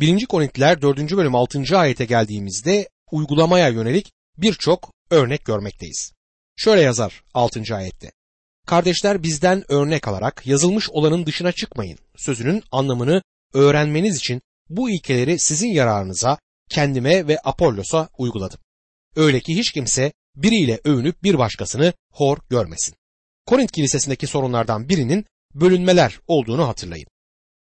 1. Korintiler 4. bölüm 6. ayete geldiğimizde uygulamaya yönelik birçok örnek görmekteyiz. Şöyle yazar 6. ayette. Kardeşler bizden örnek alarak yazılmış olanın dışına çıkmayın. Sözünün anlamını öğrenmeniz için bu ilkeleri sizin yararınıza, kendime ve Apollos'a uyguladım. Öyle ki hiç kimse biriyle övünüp bir başkasını hor görmesin. Korint kilisesindeki sorunlardan birinin bölünmeler olduğunu hatırlayın.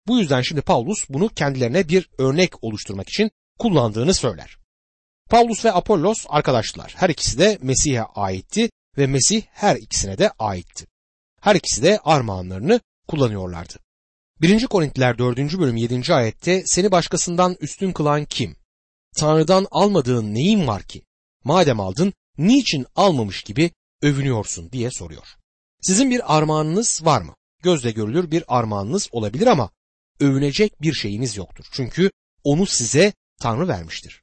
Bu yüzden şimdi Paulus bunu kendilerine bir örnek oluşturmak için kullandığını söyler. Paulus ve Apollos arkadaştılar. Her ikisi de Mesih'e aitti ve Mesih her ikisine de aitti. Her ikisi de armağanlarını kullanıyorlardı. 1. Korintiler 4. bölüm 7. ayette seni başkasından üstün kılan kim? Tanrı'dan almadığın neyin var ki? Madem aldın niçin almamış gibi övünüyorsun diye soruyor. Sizin bir armağanınız var mı? Gözle görülür bir armağanınız olabilir ama övünecek bir şeyiniz yoktur. Çünkü onu size Tanrı vermiştir.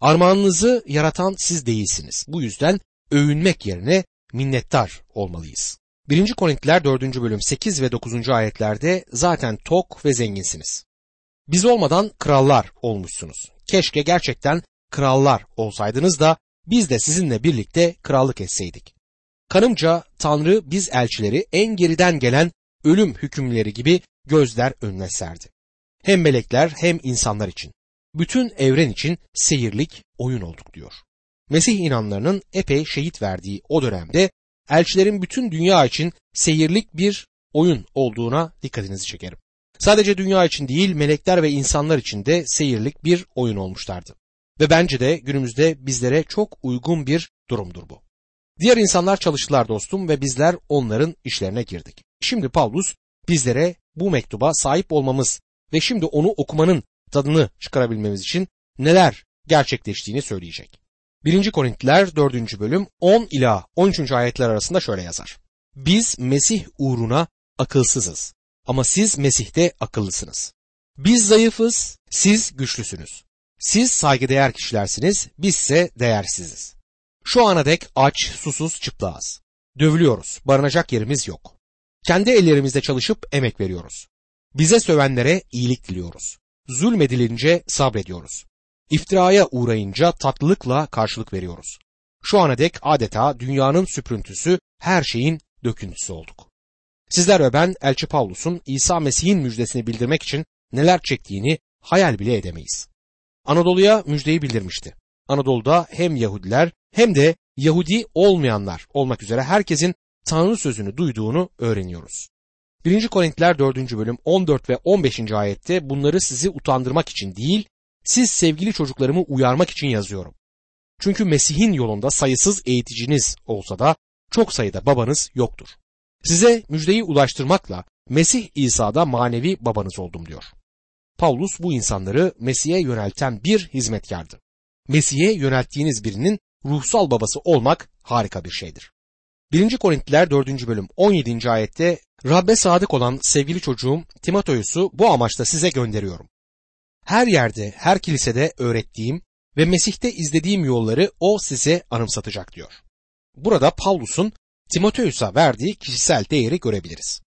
Armağanınızı yaratan siz değilsiniz. Bu yüzden övünmek yerine minnettar olmalıyız. 1. Korintiler 4. bölüm 8 ve 9. ayetlerde zaten tok ve zenginsiniz. Biz olmadan krallar olmuşsunuz. Keşke gerçekten krallar olsaydınız da biz de sizinle birlikte krallık etseydik. Kanımca Tanrı biz elçileri en geriden gelen ölüm hükümleri gibi gözler önüne serdi. Hem melekler hem insanlar için. Bütün evren için seyirlik oyun olduk diyor. Mesih inanlarının epey şehit verdiği o dönemde elçilerin bütün dünya için seyirlik bir oyun olduğuna dikkatinizi çekerim. Sadece dünya için değil melekler ve insanlar için de seyirlik bir oyun olmuşlardı. Ve bence de günümüzde bizlere çok uygun bir durumdur bu. Diğer insanlar çalıştılar dostum ve bizler onların işlerine girdik. Şimdi Paulus bizlere bu mektuba sahip olmamız ve şimdi onu okumanın tadını çıkarabilmemiz için neler gerçekleştiğini söyleyecek. 1. Korintiler 4. bölüm 10 ila 13. ayetler arasında şöyle yazar. Biz Mesih uğruna akılsızız ama siz Mesih'te akıllısınız. Biz zayıfız, siz güçlüsünüz. Siz saygıdeğer kişilersiniz, bizse değersiziz. Şu ana dek aç, susuz, çıplağız. Dövülüyoruz, barınacak yerimiz yok. Kendi ellerimizde çalışıp emek veriyoruz. Bize sövenlere iyilik diliyoruz. Zulmedilince sabrediyoruz. İftiraya uğrayınca tatlılıkla karşılık veriyoruz. Şu ana dek adeta dünyanın süprüntüsü, her şeyin döküntüsü olduk. Sizler ve ben Elçi Pavlus'un İsa Mesih'in müjdesini bildirmek için neler çektiğini hayal bile edemeyiz. Anadolu'ya müjdeyi bildirmişti. Anadolu'da hem Yahudiler hem de Yahudi olmayanlar olmak üzere herkesin Tanrı sözünü duyduğunu öğreniyoruz. 1. Korintiler 4. bölüm 14 ve 15. ayette bunları sizi utandırmak için değil, siz sevgili çocuklarımı uyarmak için yazıyorum. Çünkü Mesih'in yolunda sayısız eğiticiniz olsa da çok sayıda babanız yoktur. Size müjdeyi ulaştırmakla Mesih İsa'da manevi babanız oldum diyor. Paulus bu insanları Mesih'e yönelten bir hizmetkardı. Mesih'e yönelttiğiniz birinin ruhsal babası olmak harika bir şeydir. 1. Korintiler 4. bölüm 17. ayette Rabbe sadık olan sevgili çocuğum Timoteus'u bu amaçla size gönderiyorum. Her yerde, her kilisede öğrettiğim ve Mesih'te izlediğim yolları o size anımsatacak diyor. Burada Paulus'un Timoteus'a verdiği kişisel değeri görebiliriz.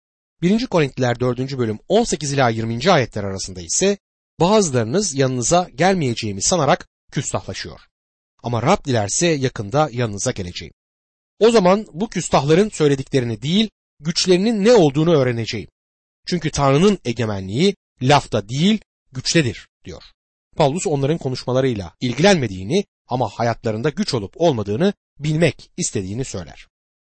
1. Korintiler 4. bölüm 18 ila 20. ayetler arasında ise bazılarınız yanınıza gelmeyeceğimi sanarak küstahlaşıyor. Ama Rab dilerse yakında yanınıza geleceğim. O zaman bu küstahların söylediklerini değil, güçlerinin ne olduğunu öğreneceğim. Çünkü Tanrı'nın egemenliği lafta değil, güçtedir diyor. Paulus onların konuşmalarıyla ilgilenmediğini ama hayatlarında güç olup olmadığını bilmek istediğini söyler.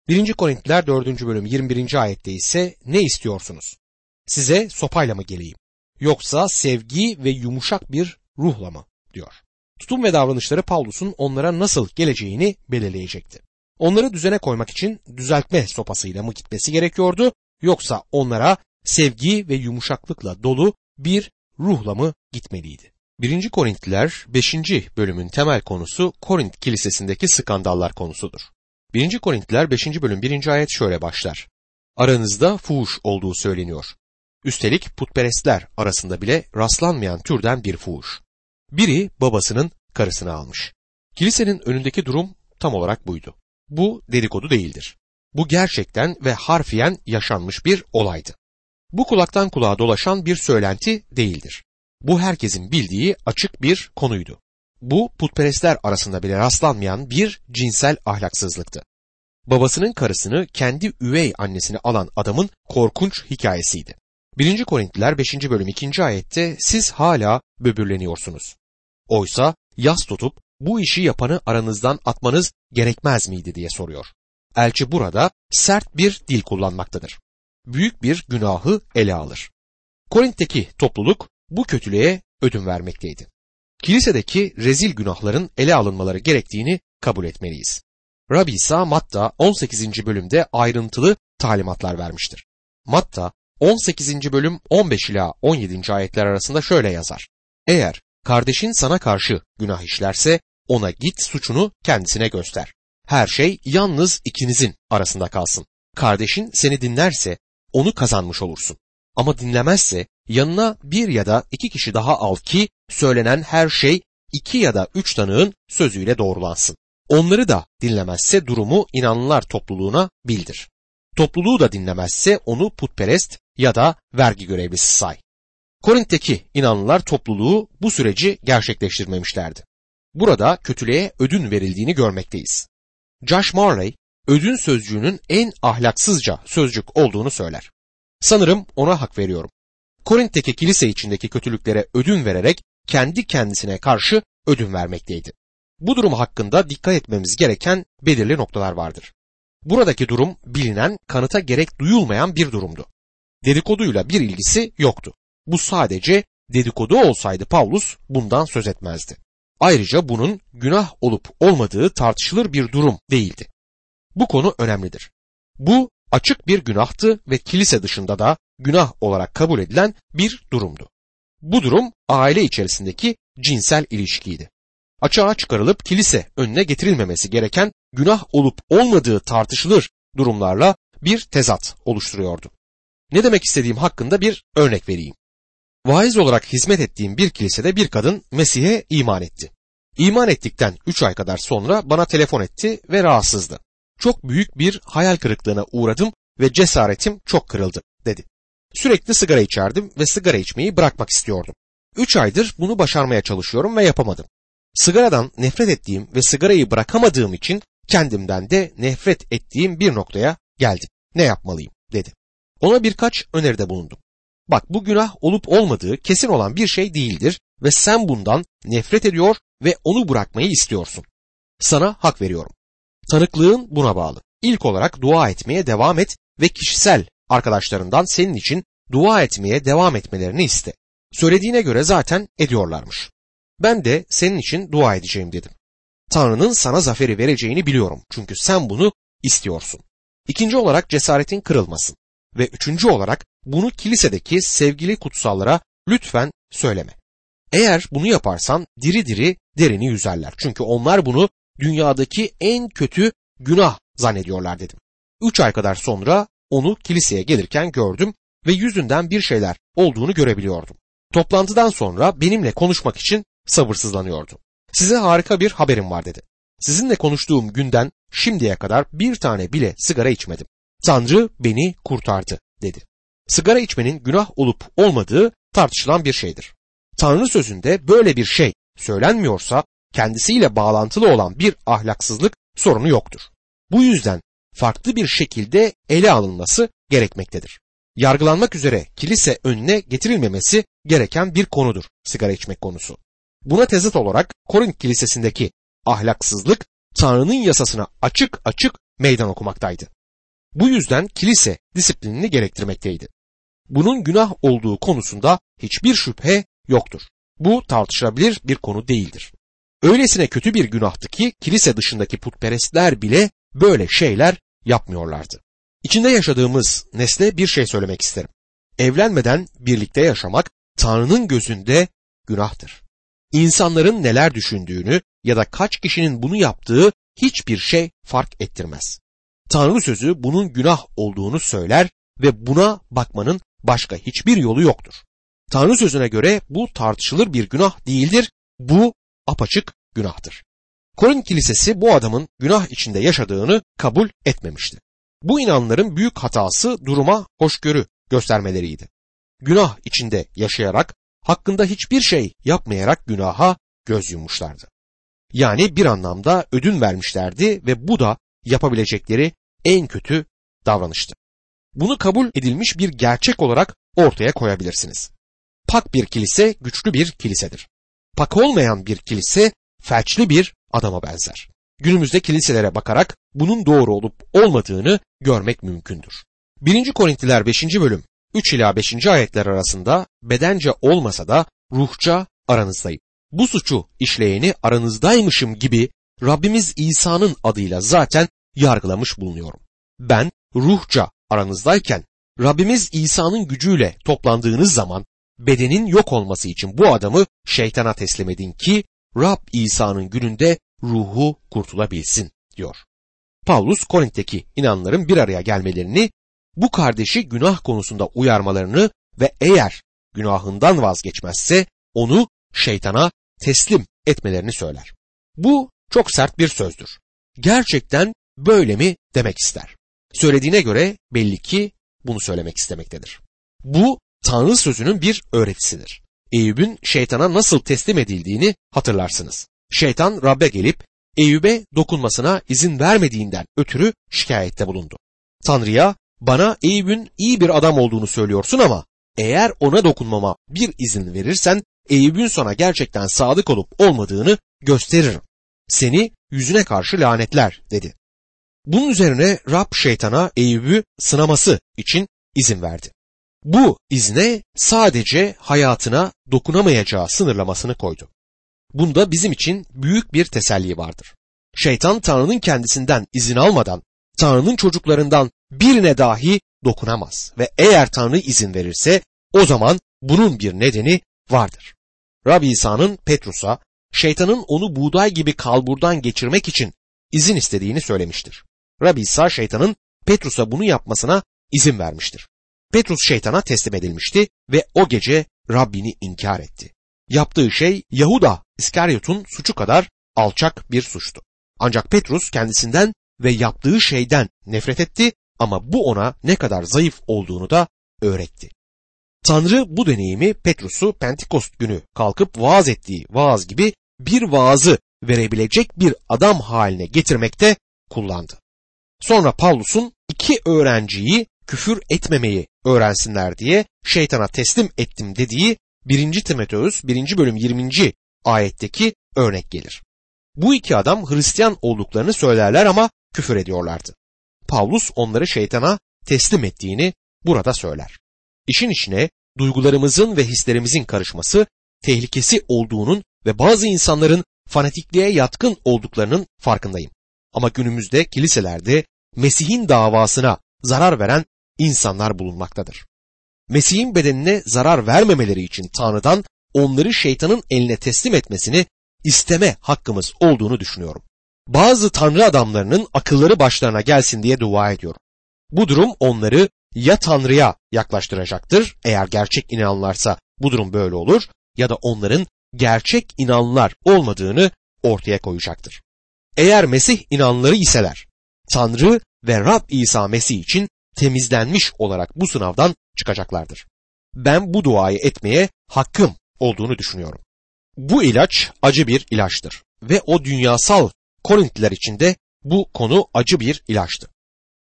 1. Korintiler 4. bölüm 21. ayette ise ne istiyorsunuz? Size sopayla mı geleyim? Yoksa sevgi ve yumuşak bir ruhla mı? diyor. Tutum ve davranışları Paulus'un onlara nasıl geleceğini belirleyecekti. Onları düzene koymak için düzeltme sopasıyla mı gitmesi gerekiyordu yoksa onlara sevgi ve yumuşaklıkla dolu bir ruhla mı gitmeliydi? 1. Korintliler 5. bölümün temel konusu Korint kilisesindeki skandallar konusudur. 1. Korintliler 5. bölüm 1. ayet şöyle başlar. Aranızda fuhuş olduğu söyleniyor. Üstelik putperestler arasında bile rastlanmayan türden bir fuhuş. Biri babasının karısını almış. Kilisenin önündeki durum tam olarak buydu. Bu dedikodu değildir. Bu gerçekten ve harfiyen yaşanmış bir olaydı. Bu kulaktan kulağa dolaşan bir söylenti değildir. Bu herkesin bildiği açık bir konuydu. Bu putperestler arasında bile rastlanmayan bir cinsel ahlaksızlıktı. Babasının karısını kendi üvey annesini alan adamın korkunç hikayesiydi. 1. Korintliler 5. bölüm 2. ayette siz hala böbürleniyorsunuz. Oysa yas tutup bu işi yapanı aranızdan atmanız gerekmez miydi diye soruyor. Elçi burada sert bir dil kullanmaktadır. Büyük bir günahı ele alır. Korint'teki topluluk bu kötülüğe ödün vermekteydi. Kilisedeki rezil günahların ele alınmaları gerektiğini kabul etmeliyiz. Rabbi İsa Matta 18. bölümde ayrıntılı talimatlar vermiştir. Matta 18. bölüm 15 ila 17. ayetler arasında şöyle yazar. Eğer kardeşin sana karşı günah işlerse ona git suçunu kendisine göster. Her şey yalnız ikinizin arasında kalsın. Kardeşin seni dinlerse onu kazanmış olursun. Ama dinlemezse yanına bir ya da iki kişi daha al ki söylenen her şey iki ya da üç tanığın sözüyle doğrulansın. Onları da dinlemezse durumu inanlılar topluluğuna bildir. Topluluğu da dinlemezse onu putperest ya da vergi görevlisi say. Korint'teki inanlılar topluluğu bu süreci gerçekleştirmemişlerdi. Burada kötülüğe ödün verildiğini görmekteyiz. Josh Marley, ödün sözcüğünün en ahlaksızca sözcük olduğunu söyler. Sanırım ona hak veriyorum. Korint'teki kilise içindeki kötülüklere ödün vererek kendi kendisine karşı ödün vermekteydi. Bu durum hakkında dikkat etmemiz gereken belirli noktalar vardır. Buradaki durum bilinen, kanıta gerek duyulmayan bir durumdu. Dedikoduyla bir ilgisi yoktu. Bu sadece dedikodu olsaydı Paulus bundan söz etmezdi. Ayrıca bunun günah olup olmadığı tartışılır bir durum değildi. Bu konu önemlidir. Bu açık bir günahtı ve kilise dışında da günah olarak kabul edilen bir durumdu. Bu durum aile içerisindeki cinsel ilişkiydi. Açığa çıkarılıp kilise önüne getirilmemesi gereken günah olup olmadığı tartışılır durumlarla bir tezat oluşturuyordu. Ne demek istediğim hakkında bir örnek vereyim. Vaiz olarak hizmet ettiğim bir kilisede bir kadın Mesih'e iman etti. İman ettikten 3 ay kadar sonra bana telefon etti ve rahatsızdı. Çok büyük bir hayal kırıklığına uğradım ve cesaretim çok kırıldı dedi. Sürekli sigara içerdim ve sigara içmeyi bırakmak istiyordum. 3 aydır bunu başarmaya çalışıyorum ve yapamadım. Sigaradan nefret ettiğim ve sigarayı bırakamadığım için kendimden de nefret ettiğim bir noktaya geldim. Ne yapmalıyım dedi. Ona birkaç öneride bulundum. Bak bu günah olup olmadığı kesin olan bir şey değildir ve sen bundan nefret ediyor ve onu bırakmayı istiyorsun. Sana hak veriyorum. Tanıklığın buna bağlı. İlk olarak dua etmeye devam et ve kişisel arkadaşlarından senin için dua etmeye devam etmelerini iste. Söylediğine göre zaten ediyorlarmış. Ben de senin için dua edeceğim dedim. Tanrı'nın sana zaferi vereceğini biliyorum çünkü sen bunu istiyorsun. İkinci olarak cesaretin kırılmasın. Ve üçüncü olarak bunu kilisedeki sevgili kutsallara lütfen söyleme. Eğer bunu yaparsan diri diri derini yüzerler. Çünkü onlar bunu dünyadaki en kötü günah zannediyorlar dedim. Üç ay kadar sonra onu kiliseye gelirken gördüm ve yüzünden bir şeyler olduğunu görebiliyordum. Toplantıdan sonra benimle konuşmak için sabırsızlanıyordu. Size harika bir haberim var dedi. Sizinle konuştuğum günden şimdiye kadar bir tane bile sigara içmedim. Tanrı beni kurtardı dedi. Sigara içmenin günah olup olmadığı tartışılan bir şeydir. Tanrı sözünde böyle bir şey söylenmiyorsa kendisiyle bağlantılı olan bir ahlaksızlık sorunu yoktur. Bu yüzden farklı bir şekilde ele alınması gerekmektedir. Yargılanmak üzere kilise önüne getirilmemesi gereken bir konudur sigara içmek konusu. Buna tezat olarak Korint kilisesindeki ahlaksızlık Tanrı'nın yasasına açık açık meydan okumaktaydı. Bu yüzden kilise disiplinini gerektirmekteydi. Bunun günah olduğu konusunda hiçbir şüphe yoktur. Bu tartışılabilir bir konu değildir. Öylesine kötü bir günahtı ki kilise dışındaki putperestler bile böyle şeyler yapmıyorlardı. İçinde yaşadığımız nesle bir şey söylemek isterim. Evlenmeden birlikte yaşamak Tanrı'nın gözünde günahtır. İnsanların neler düşündüğünü ya da kaç kişinin bunu yaptığı hiçbir şey fark ettirmez. Tanrı sözü bunun günah olduğunu söyler ve buna bakmanın başka hiçbir yolu yoktur. Tanrı sözüne göre bu tartışılır bir günah değildir, bu apaçık günahtır. Korint kilisesi bu adamın günah içinde yaşadığını kabul etmemişti. Bu inanların büyük hatası duruma hoşgörü göstermeleriydi. Günah içinde yaşayarak hakkında hiçbir şey yapmayarak günaha göz yummuşlardı. Yani bir anlamda ödün vermişlerdi ve bu da yapabilecekleri en kötü davranıştı. Bunu kabul edilmiş bir gerçek olarak ortaya koyabilirsiniz. Pak bir kilise güçlü bir kilisedir. Pak olmayan bir kilise felçli bir adama benzer. Günümüzde kiliselere bakarak bunun doğru olup olmadığını görmek mümkündür. 1. Korintiler 5. bölüm 3 ila 5. ayetler arasında bedence olmasa da ruhça aranızdayım. Bu suçu işleyeni aranızdaymışım gibi Rabbimiz İsa'nın adıyla zaten yargılamış bulunuyorum. Ben ruhça aranızdayken Rabbimiz İsa'nın gücüyle toplandığınız zaman bedenin yok olması için bu adamı şeytana teslim edin ki Rab İsa'nın gününde ruhu kurtulabilsin diyor. Paulus Korint'teki inanların bir araya gelmelerini, bu kardeşi günah konusunda uyarmalarını ve eğer günahından vazgeçmezse onu şeytana teslim etmelerini söyler. Bu çok sert bir sözdür. Gerçekten böyle mi demek ister. Söylediğine göre belli ki bunu söylemek istemektedir. Bu Tanrı sözünün bir öğretisidir. Eyüp'ün şeytana nasıl teslim edildiğini hatırlarsınız. Şeytan Rab'be gelip Eyüp'e dokunmasına izin vermediğinden ötürü şikayette bulundu. Tanrı'ya bana Eyüp'ün iyi bir adam olduğunu söylüyorsun ama eğer ona dokunmama bir izin verirsen Eyüp'ün sana gerçekten sadık olup olmadığını gösteririm. Seni yüzüne karşı lanetler dedi. Bunun üzerine Rab şeytana Eyüp'ü sınaması için izin verdi. Bu izne sadece hayatına dokunamayacağı sınırlamasını koydu. Bunda bizim için büyük bir teselli vardır. Şeytan Tanrı'nın kendisinden izin almadan Tanrı'nın çocuklarından birine dahi dokunamaz ve eğer Tanrı izin verirse o zaman bunun bir nedeni vardır. Rabbi İsa'nın Petrus'a şeytanın onu buğday gibi kalburdan geçirmek için izin istediğini söylemiştir. Rabbi İsa şeytanın Petrus'a bunu yapmasına izin vermiştir. Petrus şeytana teslim edilmişti ve o gece Rabbini inkar etti. Yaptığı şey Yahuda İskaryot'un suçu kadar alçak bir suçtu. Ancak Petrus kendisinden ve yaptığı şeyden nefret etti ama bu ona ne kadar zayıf olduğunu da öğretti. Tanrı bu deneyimi Petrus'u Pentekost günü kalkıp vaaz ettiği vaaz gibi bir vaazı verebilecek bir adam haline getirmekte kullandı. Sonra Pavlus'un iki öğrenciyi küfür etmemeyi öğrensinler diye şeytana teslim ettim dediği 1. Timoteus 1. bölüm 20. ayetteki örnek gelir. Bu iki adam Hristiyan olduklarını söylerler ama küfür ediyorlardı. Pavlus onları şeytana teslim ettiğini burada söyler. İşin içine duygularımızın ve hislerimizin karışması tehlikesi olduğunun ve bazı insanların fanatikliğe yatkın olduklarının farkındayım. Ama günümüzde kiliselerde Mesih'in davasına zarar veren insanlar bulunmaktadır. Mesih'in bedenine zarar vermemeleri için Tanrı'dan onları şeytanın eline teslim etmesini isteme hakkımız olduğunu düşünüyorum. Bazı Tanrı adamlarının akılları başlarına gelsin diye dua ediyorum. Bu durum onları ya Tanrı'ya yaklaştıracaktır eğer gerçek inanlarsa bu durum böyle olur ya da onların gerçek inanlar olmadığını ortaya koyacaktır. Eğer Mesih inanları iseler Tanrı ve Rab İsa Mesih için temizlenmiş olarak bu sınavdan çıkacaklardır. Ben bu duayı etmeye hakkım olduğunu düşünüyorum. Bu ilaç acı bir ilaçtır ve o dünyasal Korintliler için de bu konu acı bir ilaçtı.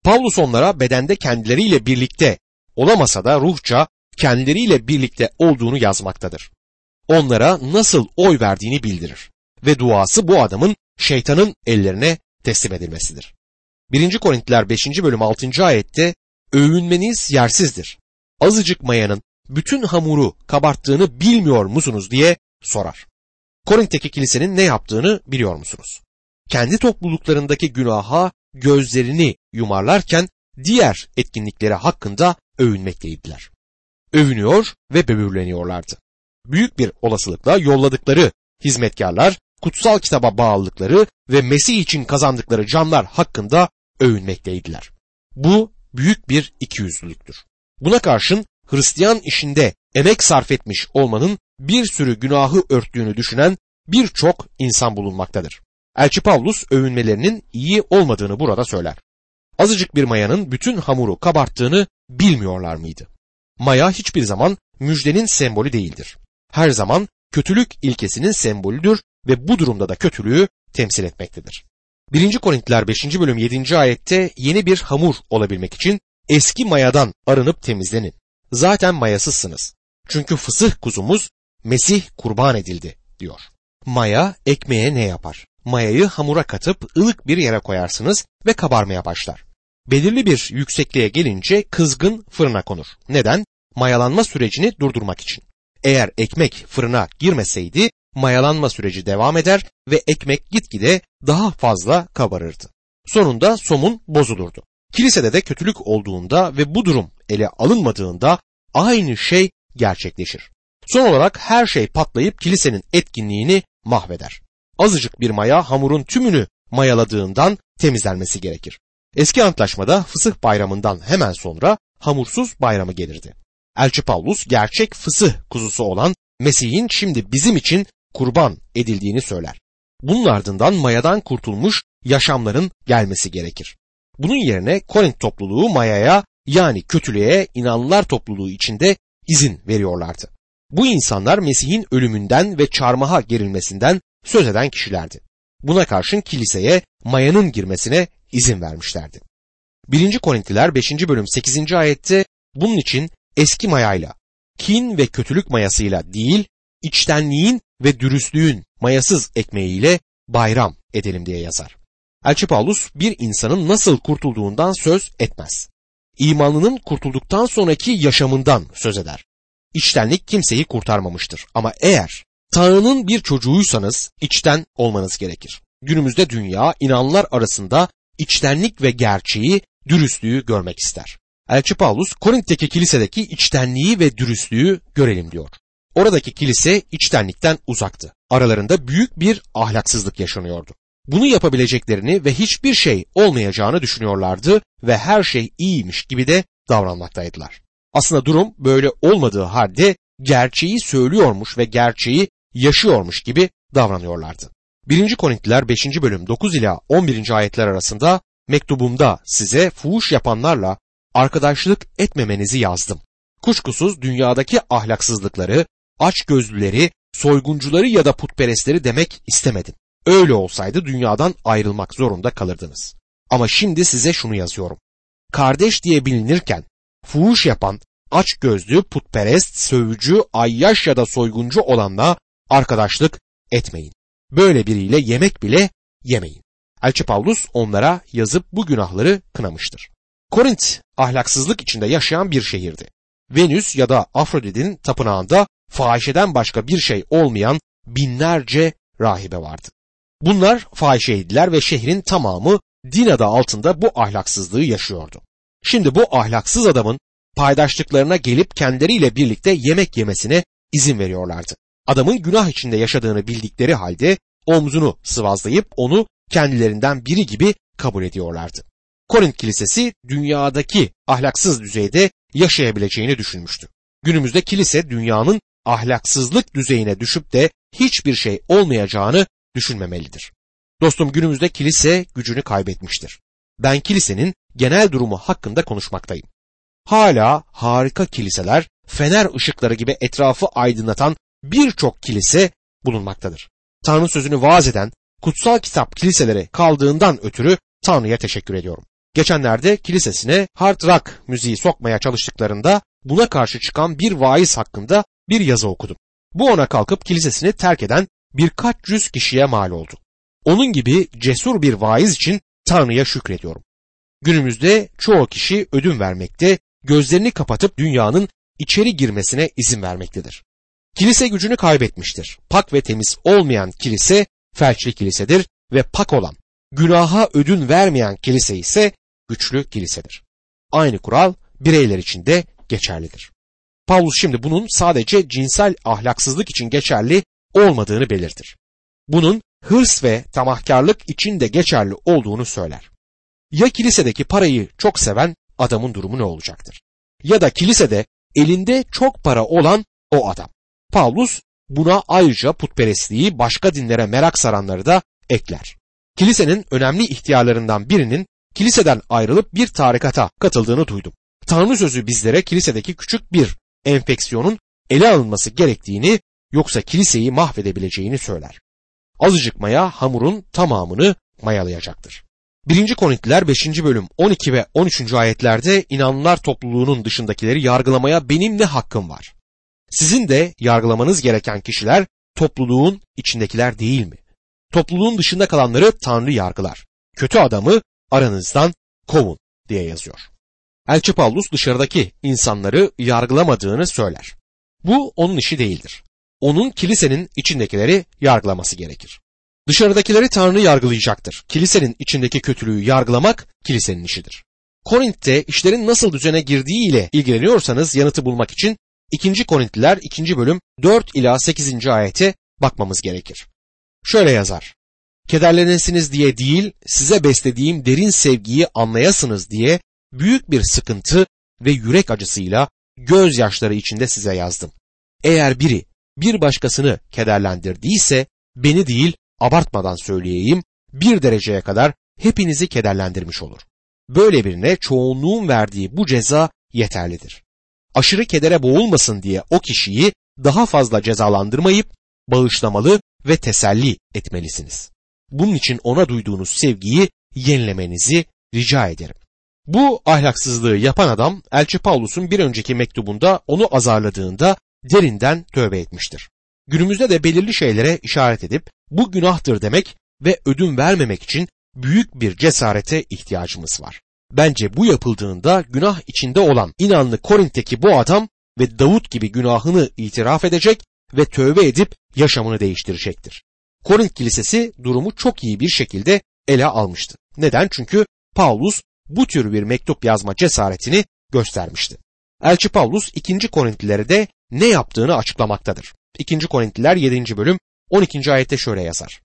Pavlus onlara bedende kendileriyle birlikte olamasa da ruhça kendileriyle birlikte olduğunu yazmaktadır. Onlara nasıl oy verdiğini bildirir ve duası bu adamın şeytanın ellerine teslim edilmesidir. 1. Korintiler 5. bölüm 6. ayette övünmeniz yersizdir. Azıcık mayanın bütün hamuru kabarttığını bilmiyor musunuz diye sorar. Korint'teki kilisenin ne yaptığını biliyor musunuz? Kendi topluluklarındaki günaha gözlerini yumarlarken diğer etkinlikleri hakkında övünmekteydiler. Övünüyor ve böbürleniyorlardı. Büyük bir olasılıkla yolladıkları hizmetkarlar, kutsal kitaba bağlılıkları ve Mesih için kazandıkları canlar hakkında övünmekteydiler. Bu büyük bir ikiyüzlülüktür. Buna karşın Hristiyan işinde emek sarf etmiş olmanın bir sürü günahı örttüğünü düşünen birçok insan bulunmaktadır. Elçi Pavlus övünmelerinin iyi olmadığını burada söyler. Azıcık bir mayanın bütün hamuru kabarttığını bilmiyorlar mıydı? Maya hiçbir zaman müjdenin sembolü değildir. her zaman kötülük ilkesinin sembolüdür ve bu durumda da kötülüğü temsil etmektedir. 1. Korintiler 5. bölüm 7. ayette yeni bir hamur olabilmek için eski mayadan arınıp temizlenin. Zaten mayasızsınız. Çünkü fısıh kuzumuz Mesih kurban edildi diyor. Maya ekmeğe ne yapar? Mayayı hamura katıp ılık bir yere koyarsınız ve kabarmaya başlar. Belirli bir yüksekliğe gelince kızgın fırına konur. Neden? Mayalanma sürecini durdurmak için. Eğer ekmek fırına girmeseydi mayalanma süreci devam eder ve ekmek gitgide daha fazla kabarırdı. Sonunda somun bozulurdu. Kilisede de kötülük olduğunda ve bu durum ele alınmadığında aynı şey gerçekleşir. Son olarak her şey patlayıp kilisenin etkinliğini mahveder. Azıcık bir maya hamurun tümünü mayaladığından temizlenmesi gerekir. Eski antlaşmada fısıh bayramından hemen sonra hamursuz bayramı gelirdi. Elçi Paulus gerçek fısıh kuzusu olan Mesih'in şimdi bizim için kurban edildiğini söyler. Bunun ardından mayadan kurtulmuş yaşamların gelmesi gerekir. Bunun yerine Korint topluluğu mayaya yani kötülüğe inanlılar topluluğu içinde izin veriyorlardı. Bu insanlar Mesih'in ölümünden ve çarmıha gerilmesinden söz eden kişilerdi. Buna karşın kiliseye mayanın girmesine izin vermişlerdi. 1. Korintiler 5. bölüm 8. ayette bunun için eski mayayla, kin ve kötülük mayasıyla değil, içtenliğin ve dürüstlüğün mayasız ekmeğiyle bayram edelim diye yazar. Elçi Paulus bir insanın nasıl kurtulduğundan söz etmez. İmanlının kurtulduktan sonraki yaşamından söz eder. İçtenlik kimseyi kurtarmamıştır ama eğer Tanrı'nın bir çocuğuysanız içten olmanız gerekir. Günümüzde dünya inanlar arasında içtenlik ve gerçeği, dürüstlüğü görmek ister. Elçi Paulus Korint'teki kilisedeki içtenliği ve dürüstlüğü görelim diyor. Oradaki kilise içtenlikten uzaktı. Aralarında büyük bir ahlaksızlık yaşanıyordu. Bunu yapabileceklerini ve hiçbir şey olmayacağını düşünüyorlardı ve her şey iyiymiş gibi de davranmaktaydılar. Aslında durum böyle olmadığı halde gerçeği söylüyormuş ve gerçeği yaşıyormuş gibi davranıyorlardı. 1. Korintiler 5. bölüm 9 ila 11. ayetler arasında mektubumda size fuhuş yapanlarla arkadaşlık etmemenizi yazdım. Kuşkusuz dünyadaki ahlaksızlıkları, açgözlüleri, soyguncuları ya da putperestleri demek istemedim. Öyle olsaydı dünyadan ayrılmak zorunda kalırdınız. Ama şimdi size şunu yazıyorum. Kardeş diye bilinirken fuhuş yapan, aç gözlü, putperest, sövücü, ayyaş ya da soyguncu olanla arkadaşlık etmeyin. Böyle biriyle yemek bile yemeyin. Elçi Paulus onlara yazıp bu günahları kınamıştır. Korint ahlaksızlık içinde yaşayan bir şehirdi. Venüs ya da Afrodit'in tapınağında fahişeden başka bir şey olmayan binlerce rahibe vardı. Bunlar fahişeydiler ve şehrin tamamı din adı altında bu ahlaksızlığı yaşıyordu. Şimdi bu ahlaksız adamın paydaşlıklarına gelip kendileriyle birlikte yemek yemesine izin veriyorlardı. Adamın günah içinde yaşadığını bildikleri halde omzunu sıvazlayıp onu kendilerinden biri gibi kabul ediyorlardı. Korint Kilisesi dünyadaki ahlaksız düzeyde yaşayabileceğini düşünmüştü. Günümüzde kilise dünyanın ahlaksızlık düzeyine düşüp de hiçbir şey olmayacağını düşünmemelidir. Dostum günümüzde kilise gücünü kaybetmiştir. Ben kilisenin genel durumu hakkında konuşmaktayım. Hala harika kiliseler, fener ışıkları gibi etrafı aydınlatan birçok kilise bulunmaktadır. Tanrı sözünü vaaz eden kutsal kitap kiliseleri kaldığından ötürü Tanrı'ya teşekkür ediyorum. Geçenlerde kilisesine hard rock müziği sokmaya çalıştıklarında buna karşı çıkan bir vaiz hakkında bir yazı okudum. Bu ona kalkıp kilisesini terk eden birkaç yüz kişiye mal oldu. Onun gibi cesur bir vaiz için Tanrı'ya şükrediyorum. Günümüzde çoğu kişi ödün vermekte, gözlerini kapatıp dünyanın içeri girmesine izin vermektedir. Kilise gücünü kaybetmiştir. Pak ve temiz olmayan kilise felçli kilisedir ve pak olan, günaha ödün vermeyen kilise ise güçlü kilisedir. Aynı kural bireyler için de geçerlidir. Paulus şimdi bunun sadece cinsel ahlaksızlık için geçerli olmadığını belirtir. Bunun hırs ve tamahkarlık için de geçerli olduğunu söyler. Ya kilisedeki parayı çok seven adamın durumu ne olacaktır? Ya da kilisede elinde çok para olan o adam. Paulus buna ayrıca putperestliği başka dinlere merak saranları da ekler. Kilisenin önemli ihtiyarlarından birinin kiliseden ayrılıp bir tarikata katıldığını duydum. Tanrı sözü bizlere kilisedeki küçük bir enfeksiyonun ele alınması gerektiğini yoksa kiliseyi mahvedebileceğini söyler. Azıcık maya hamurun tamamını mayalayacaktır. 1. Korintiler 5. bölüm 12 ve 13. ayetlerde inanlılar topluluğunun dışındakileri yargılamaya benim ne hakkım var? Sizin de yargılamanız gereken kişiler topluluğun içindekiler değil mi? Topluluğun dışında kalanları Tanrı yargılar. Kötü adamı aranızdan kovun diye yazıyor. Elçi Paulus dışarıdaki insanları yargılamadığını söyler. Bu onun işi değildir. Onun kilisenin içindekileri yargılaması gerekir. Dışarıdakileri Tanrı yargılayacaktır. Kilisenin içindeki kötülüğü yargılamak kilisenin işidir. Korint'te işlerin nasıl düzene girdiği ile ilgileniyorsanız yanıtı bulmak için 2. Korintliler 2. bölüm 4 ila 8. ayete bakmamız gerekir. Şöyle yazar. Kederlenesiniz diye değil, size beslediğim derin sevgiyi anlayasınız diye büyük bir sıkıntı ve yürek acısıyla gözyaşları içinde size yazdım. Eğer biri bir başkasını kederlendirdiyse beni değil abartmadan söyleyeyim bir dereceye kadar hepinizi kederlendirmiş olur. Böyle birine çoğunluğun verdiği bu ceza yeterlidir. Aşırı kedere boğulmasın diye o kişiyi daha fazla cezalandırmayıp bağışlamalı ve teselli etmelisiniz. Bunun için ona duyduğunuz sevgiyi yenilemenizi rica ederim. Bu ahlaksızlığı yapan adam Elçi Paulus'un bir önceki mektubunda onu azarladığında derinden tövbe etmiştir. Günümüzde de belirli şeylere işaret edip bu günahtır demek ve ödün vermemek için büyük bir cesarete ihtiyacımız var. Bence bu yapıldığında günah içinde olan inanlı Korint'teki bu adam ve Davut gibi günahını itiraf edecek ve tövbe edip yaşamını değiştirecektir. Korint kilisesi durumu çok iyi bir şekilde ele almıştı. Neden? Çünkü Paulus bu tür bir mektup yazma cesaretini göstermişti. Elçi Paulus 2. Korintlilere de ne yaptığını açıklamaktadır. 2. Korintliler 7. bölüm 12. ayette şöyle yazar.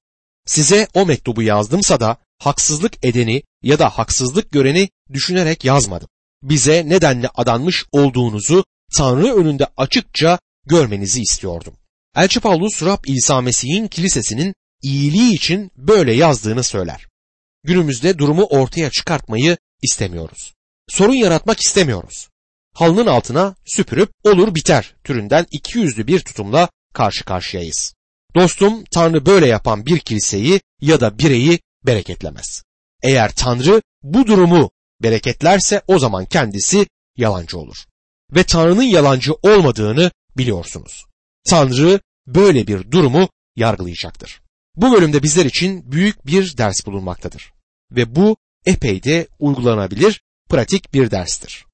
Size o mektubu yazdımsa da haksızlık edeni ya da haksızlık göreni düşünerek yazmadım. Bize nedenle adanmış olduğunuzu Tanrı önünde açıkça görmenizi istiyordum. Elçi Paulus Rab İsa Mesih'in kilisesinin iyiliği için böyle yazdığını söyler. Günümüzde durumu ortaya çıkartmayı istemiyoruz. Sorun yaratmak istemiyoruz. Halının altına süpürüp olur biter türünden iki yüzlü bir tutumla karşı karşıyayız. Dostum Tanrı böyle yapan bir kiliseyi ya da bireyi bereketlemez. Eğer Tanrı bu durumu bereketlerse o zaman kendisi yalancı olur. Ve Tanrı'nın yalancı olmadığını biliyorsunuz. Tanrı böyle bir durumu yargılayacaktır. Bu bölümde bizler için büyük bir ders bulunmaktadır. Ve bu epey de uygulanabilir, pratik bir derstir.